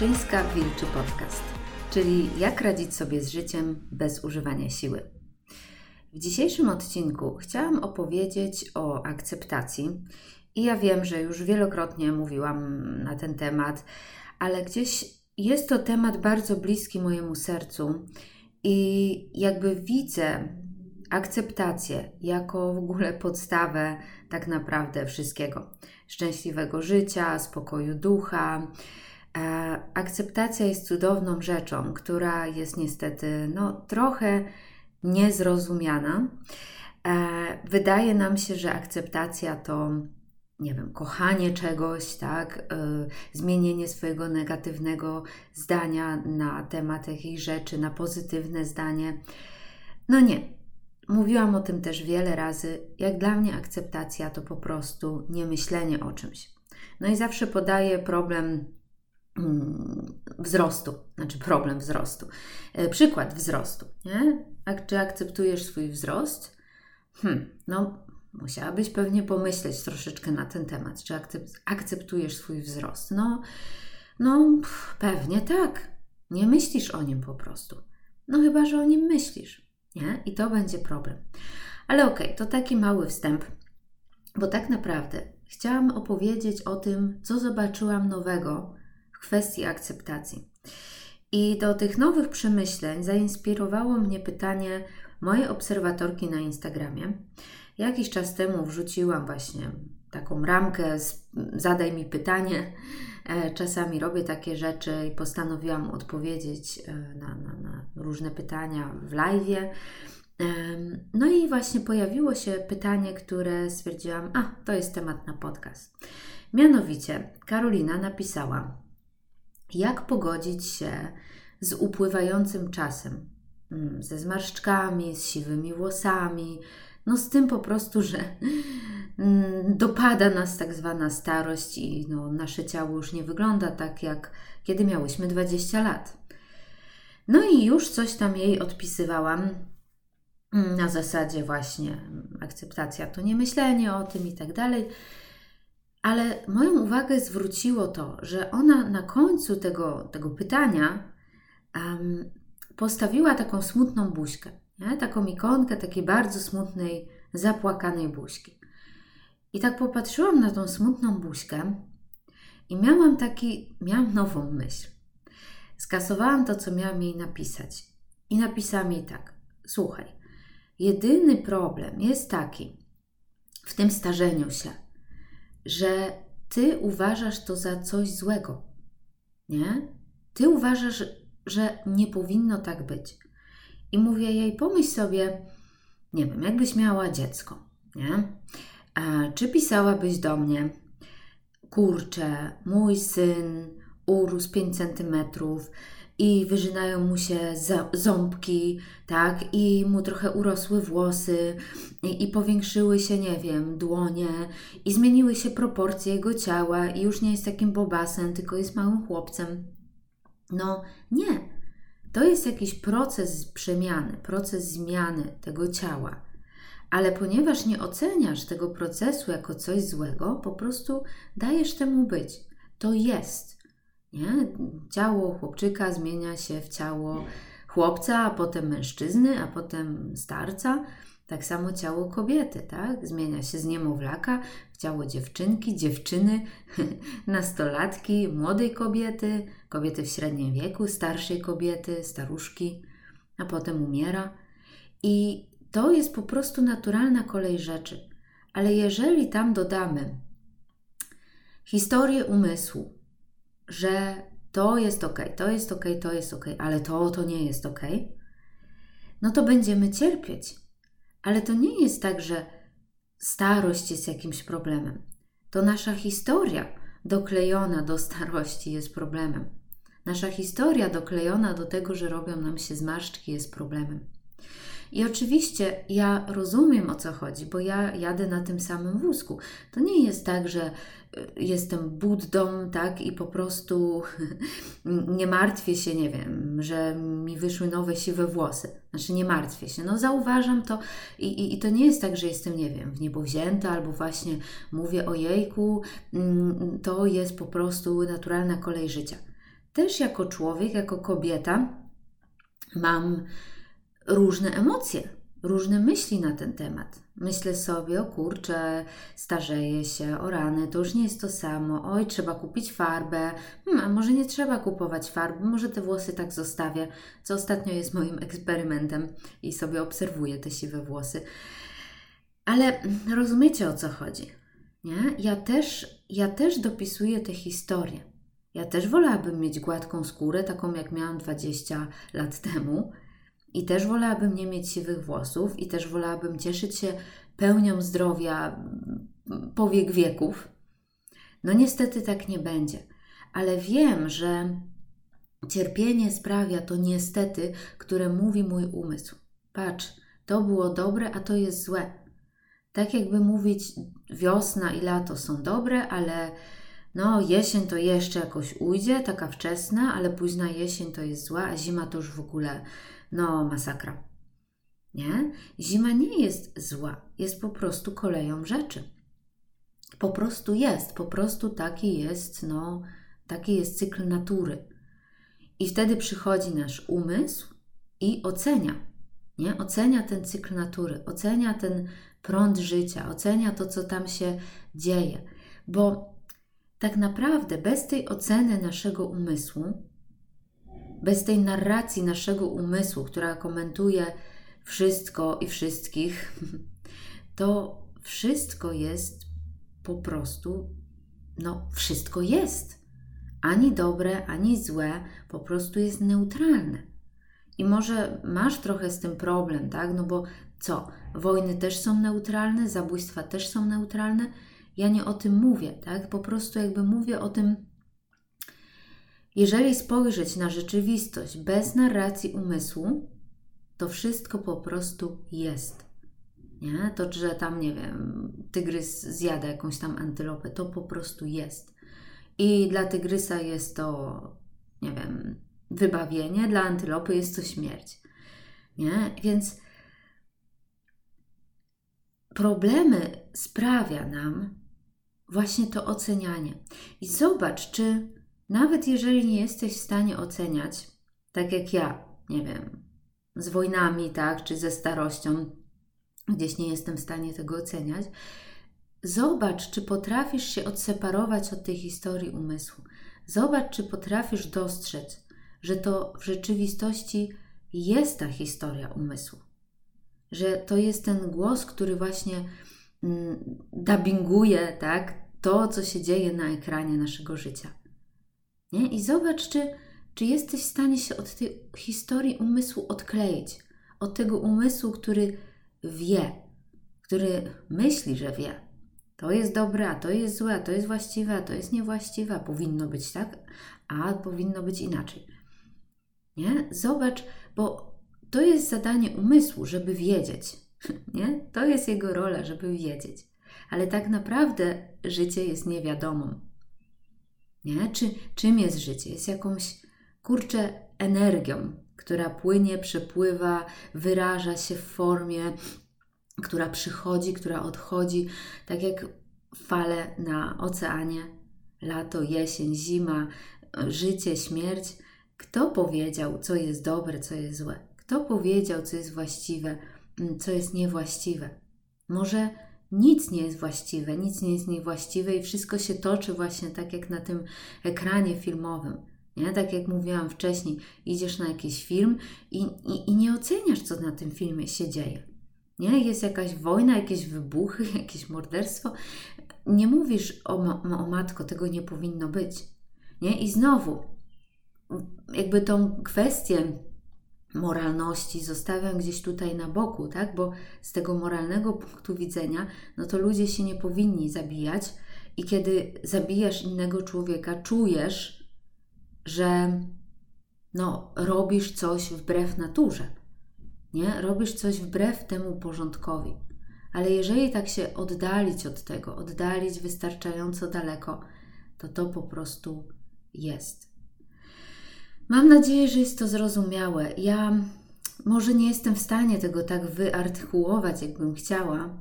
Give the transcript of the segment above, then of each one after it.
Leszczyńska Wilczy Podcast, czyli jak radzić sobie z życiem bez używania siły. W dzisiejszym odcinku chciałam opowiedzieć o akceptacji i ja wiem, że już wielokrotnie mówiłam na ten temat, ale gdzieś jest to temat bardzo bliski mojemu sercu i jakby widzę akceptację jako w ogóle podstawę tak naprawdę wszystkiego. Szczęśliwego życia, spokoju ducha. E, akceptacja jest cudowną rzeczą, która jest niestety no, trochę niezrozumiana. E, wydaje nam się, że akceptacja to nie wiem, kochanie czegoś, tak, y, zmienienie swojego negatywnego zdania na temat jakiejś rzeczy, na pozytywne zdanie. No nie. Mówiłam o tym też wiele razy. Jak dla mnie akceptacja to po prostu nie myślenie o czymś. No i zawsze podaję problem wzrostu, znaczy problem wzrostu. E, przykład wzrostu, nie? Czy akceptujesz swój wzrost? Hmm, no Musiałabyś pewnie pomyśleć troszeczkę na ten temat, czy akceptujesz swój wzrost. No, no pewnie tak. Nie myślisz o nim po prostu. No chyba, że o nim myślisz, nie? I to będzie problem. Ale okej, okay, to taki mały wstęp, bo tak naprawdę chciałam opowiedzieć o tym, co zobaczyłam nowego kwestii akceptacji. I do tych nowych przemyśleń zainspirowało mnie pytanie mojej obserwatorki na Instagramie, Jakiś czas temu wrzuciłam właśnie taką ramkę, zadaj mi pytanie. E, czasami robię takie rzeczy i postanowiłam odpowiedzieć e, na, na, na różne pytania w live. No i właśnie pojawiło się pytanie, które stwierdziłam, a to jest temat na podcast. Mianowicie Karolina napisała, jak pogodzić się z upływającym czasem, mm, ze zmarszczkami, z siwymi włosami, no z tym po prostu, że mm, dopada nas tak zwana starość i no, nasze ciało już nie wygląda tak, jak kiedy miałyśmy 20 lat. No i już coś tam jej odpisywałam mm, na zasadzie właśnie akceptacja to nie myślenie o tym i tak dalej. Ale moją uwagę zwróciło to, że ona na końcu tego, tego pytania um, postawiła taką smutną buźkę nie? taką ikonkę takiej bardzo smutnej, zapłakanej buźki. I tak popatrzyłam na tą smutną buźkę i miałam taki, miałam nową myśl. Skasowałam to, co miałam jej napisać. I napisałam jej tak: Słuchaj, jedyny problem jest taki w tym starzeniu się, że ty uważasz to za coś złego. Nie? Ty uważasz, że nie powinno tak być. I mówię jej, pomyśl sobie, nie wiem, jakbyś miała dziecko, nie? A czy pisałabyś do mnie, kurczę, mój syn urósł 5 centymetrów i wyżynają mu się ząbki, tak, i mu trochę urosły włosy i, i powiększyły się, nie wiem, dłonie i zmieniły się proporcje jego ciała i już nie jest takim bobasem, tylko jest małym chłopcem. No nie, to jest jakiś proces przemiany, proces zmiany tego ciała. Ale ponieważ nie oceniasz tego procesu jako coś złego, po prostu dajesz temu być. To jest. Nie? Ciało chłopczyka zmienia się w ciało chłopca, a potem mężczyzny, a potem starca. Tak samo ciało kobiety, tak? Zmienia się z niemowlaka w ciało dziewczynki, dziewczyny, nastolatki, młodej kobiety, kobiety w średnim wieku, starszej kobiety, staruszki, a potem umiera. I to jest po prostu naturalna kolej rzeczy. Ale jeżeli tam dodamy historię umysłu, że to jest ok, to jest ok, to jest ok, ale to, to nie jest ok, no to będziemy cierpieć ale to nie jest tak, że starość jest jakimś problemem. To nasza historia doklejona do starości jest problemem. Nasza historia doklejona do tego, że robią nam się zmarszczki, jest problemem. I oczywiście ja rozumiem o co chodzi, bo ja jadę na tym samym wózku. To nie jest tak, że jestem Buddą, tak, i po prostu nie martwię się, nie wiem, że mi wyszły nowe siwe włosy. Znaczy nie martwię się. No zauważam to i, i, i to nie jest tak, że jestem, nie wiem, w niebo wzięta albo właśnie mówię o jejku, mm, to jest po prostu naturalna kolej życia. też jako człowiek, jako kobieta mam różne emocje, różne myśli na ten temat. Myślę sobie, o kurczę, starzeję się, o rany, to już nie jest to samo, oj, trzeba kupić farbę, hmm, a może nie trzeba kupować farby, może te włosy tak zostawię, co ostatnio jest moim eksperymentem i sobie obserwuję te siwe włosy. Ale rozumiecie o co chodzi, nie? Ja też, ja też dopisuję te historie. Ja też wolałabym mieć gładką skórę, taką jak miałam 20 lat temu, i też wolałabym nie mieć siwych włosów, i też wolałabym cieszyć się pełnią zdrowia po wiek wieków. No niestety tak nie będzie, ale wiem, że cierpienie sprawia to niestety, które mówi mój umysł. Patrz, to było dobre, a to jest złe. Tak jakby mówić, wiosna i lato są dobre, ale no, jesień to jeszcze jakoś ujdzie, taka wczesna, ale późna jesień to jest zła, a zima to już w ogóle, no, masakra. Nie? Zima nie jest zła, jest po prostu koleją rzeczy. Po prostu jest, po prostu taki jest, no, taki jest cykl natury. I wtedy przychodzi nasz umysł i ocenia, nie? Ocenia ten cykl natury, ocenia ten prąd życia, ocenia to, co tam się dzieje. Bo tak naprawdę bez tej oceny naszego umysłu, bez tej narracji naszego umysłu, która komentuje wszystko i wszystkich, to wszystko jest po prostu, no, wszystko jest. Ani dobre, ani złe, po prostu jest neutralne. I może masz trochę z tym problem, tak? No bo co? Wojny też są neutralne, zabójstwa też są neutralne. Ja nie o tym mówię, tak? Po prostu jakby mówię o tym, jeżeli spojrzeć na rzeczywistość bez narracji umysłu, to wszystko po prostu jest. Nie? To, że tam, nie wiem, tygrys zjada jakąś tam antylopę, to po prostu jest. I dla tygrysa jest to, nie wiem, wybawienie, dla antylopy jest to śmierć. Nie? Więc problemy sprawia nam właśnie to ocenianie. I zobacz, czy nawet jeżeli nie jesteś w stanie oceniać, tak jak ja, nie wiem, z wojnami, tak, czy ze starością, gdzieś nie jestem w stanie tego oceniać, zobacz, czy potrafisz się odseparować od tej historii umysłu. Zobacz, czy potrafisz dostrzec, że to w rzeczywistości jest ta historia umysłu. Że to jest ten głos, który właśnie mm, dubbinguje tak, to, co się dzieje na ekranie naszego życia. Nie? I zobacz, czy, czy jesteś w stanie się od tej historii umysłu odkleić. Od tego umysłu, który wie, który myśli, że wie. To jest dobre, to jest złe, to jest właściwe, to jest niewłaściwe. Powinno być tak, a powinno być inaczej. Nie? Zobacz, bo to jest zadanie umysłu, żeby wiedzieć. Nie? To jest jego rola, żeby wiedzieć. Ale tak naprawdę życie jest niewiadomą. Nie? Czy, czym jest życie? Jest jakąś, kurczę, energią, która płynie, przepływa, wyraża się w formie, która przychodzi, która odchodzi, tak jak fale na oceanie, lato, jesień, zima, życie, śmierć kto powiedział, co jest dobre, co jest złe? Kto powiedział, co jest właściwe, co jest niewłaściwe? Może nic nie jest właściwe, nic nie jest niewłaściwe i wszystko się toczy właśnie tak jak na tym ekranie filmowym. Nie? Tak jak mówiłam wcześniej, idziesz na jakiś film i, i, i nie oceniasz, co na tym filmie się dzieje. Nie? Jest jakaś wojna, jakieś wybuchy, jakieś morderstwo. Nie mówisz o, o matko, tego nie powinno być. Nie? I znowu, jakby tą kwestię moralności zostawiam gdzieś tutaj na boku, tak? Bo z tego moralnego punktu widzenia, no to ludzie się nie powinni zabijać i kiedy zabijasz innego człowieka, czujesz, że no, robisz coś wbrew naturze, nie? Robisz coś wbrew temu porządkowi. Ale jeżeli tak się oddalić od tego, oddalić wystarczająco daleko, to to po prostu jest. Mam nadzieję, że jest to zrozumiałe. Ja może nie jestem w stanie tego tak wyartykułować, jakbym chciała.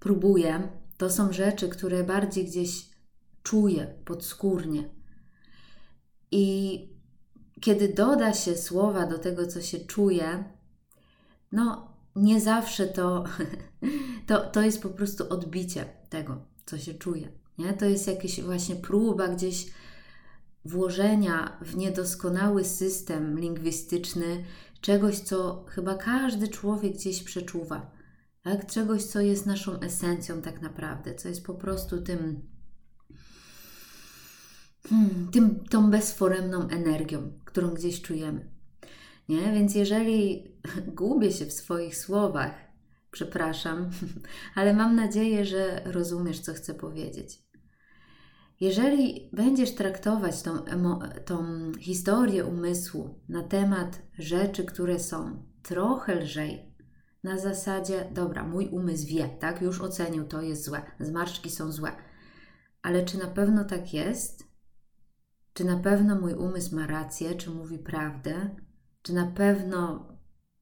Próbuję. To są rzeczy, które bardziej gdzieś czuję podskórnie. I kiedy doda się słowa do tego, co się czuje, no nie zawsze to, to, to jest po prostu odbicie tego, co się czuje. Nie? To jest jakaś właśnie próba gdzieś włożenia w niedoskonały system lingwistyczny czegoś, co chyba każdy człowiek gdzieś przeczuwa. Tak? Czegoś, co jest naszą esencją tak naprawdę, co jest po prostu tym, hmm, tym tą bezforemną energią, którą gdzieś czujemy. Nie? Więc jeżeli gubię się w swoich słowach, przepraszam, ale mam nadzieję, że rozumiesz, co chcę powiedzieć. Jeżeli będziesz traktować tą, tą historię umysłu na temat rzeczy, które są trochę lżej, na zasadzie, dobra, mój umysł wie, tak, już ocenił, to jest złe, zmarszczki są złe, ale czy na pewno tak jest? Czy na pewno mój umysł ma rację, czy mówi prawdę? Czy na pewno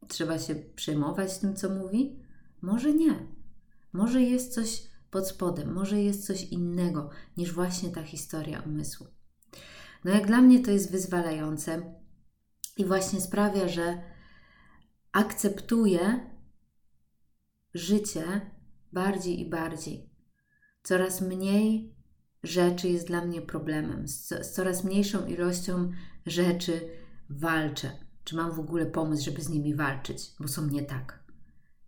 trzeba się przejmować tym, co mówi? Może nie. Może jest coś pod spodem, może jest coś innego niż właśnie ta historia umysłu. No, jak dla mnie to jest wyzwalające i właśnie sprawia, że akceptuję życie bardziej i bardziej. Coraz mniej rzeczy jest dla mnie problemem, z, z coraz mniejszą ilością rzeczy walczę. Czy mam w ogóle pomysł, żeby z nimi walczyć, bo są nie tak.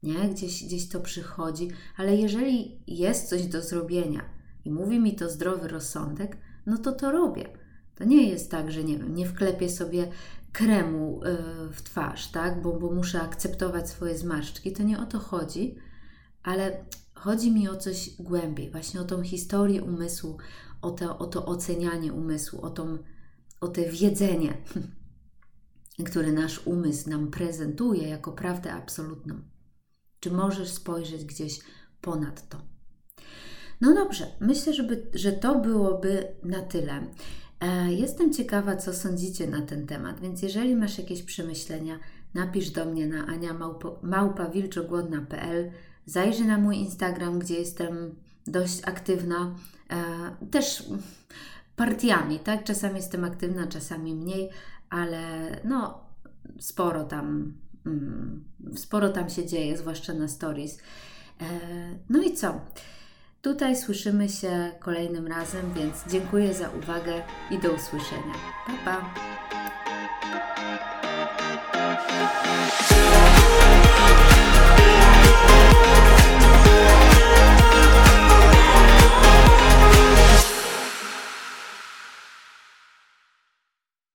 Nie? Gdzieś, gdzieś to przychodzi, ale jeżeli jest coś do zrobienia i mówi mi to zdrowy rozsądek, no to to robię. To nie jest tak, że nie wiem, nie wklepię sobie kremu yy, w twarz, tak? Bo, bo muszę akceptować swoje zmarszczki. To nie o to chodzi, ale chodzi mi o coś głębiej, właśnie o tą historię umysłu, o to, o to ocenianie umysłu, o, tą, o te wiedzenie, które nasz umysł nam prezentuje jako prawdę absolutną. Czy możesz spojrzeć gdzieś ponad to? No dobrze, myślę, żeby, że to byłoby na tyle. E, jestem ciekawa, co sądzicie na ten temat, więc jeżeli masz jakieś przemyślenia, napisz do mnie na aniamałpawilczogłodna.pl Zajrzyj na mój Instagram, gdzie jestem dość aktywna, e, też partiami, tak? Czasami jestem aktywna, czasami mniej, ale no sporo tam, Mm, sporo tam się dzieje, zwłaszcza na stories. E, no i co? Tutaj słyszymy się kolejnym razem, więc dziękuję za uwagę i do usłyszenia. Pa, pa!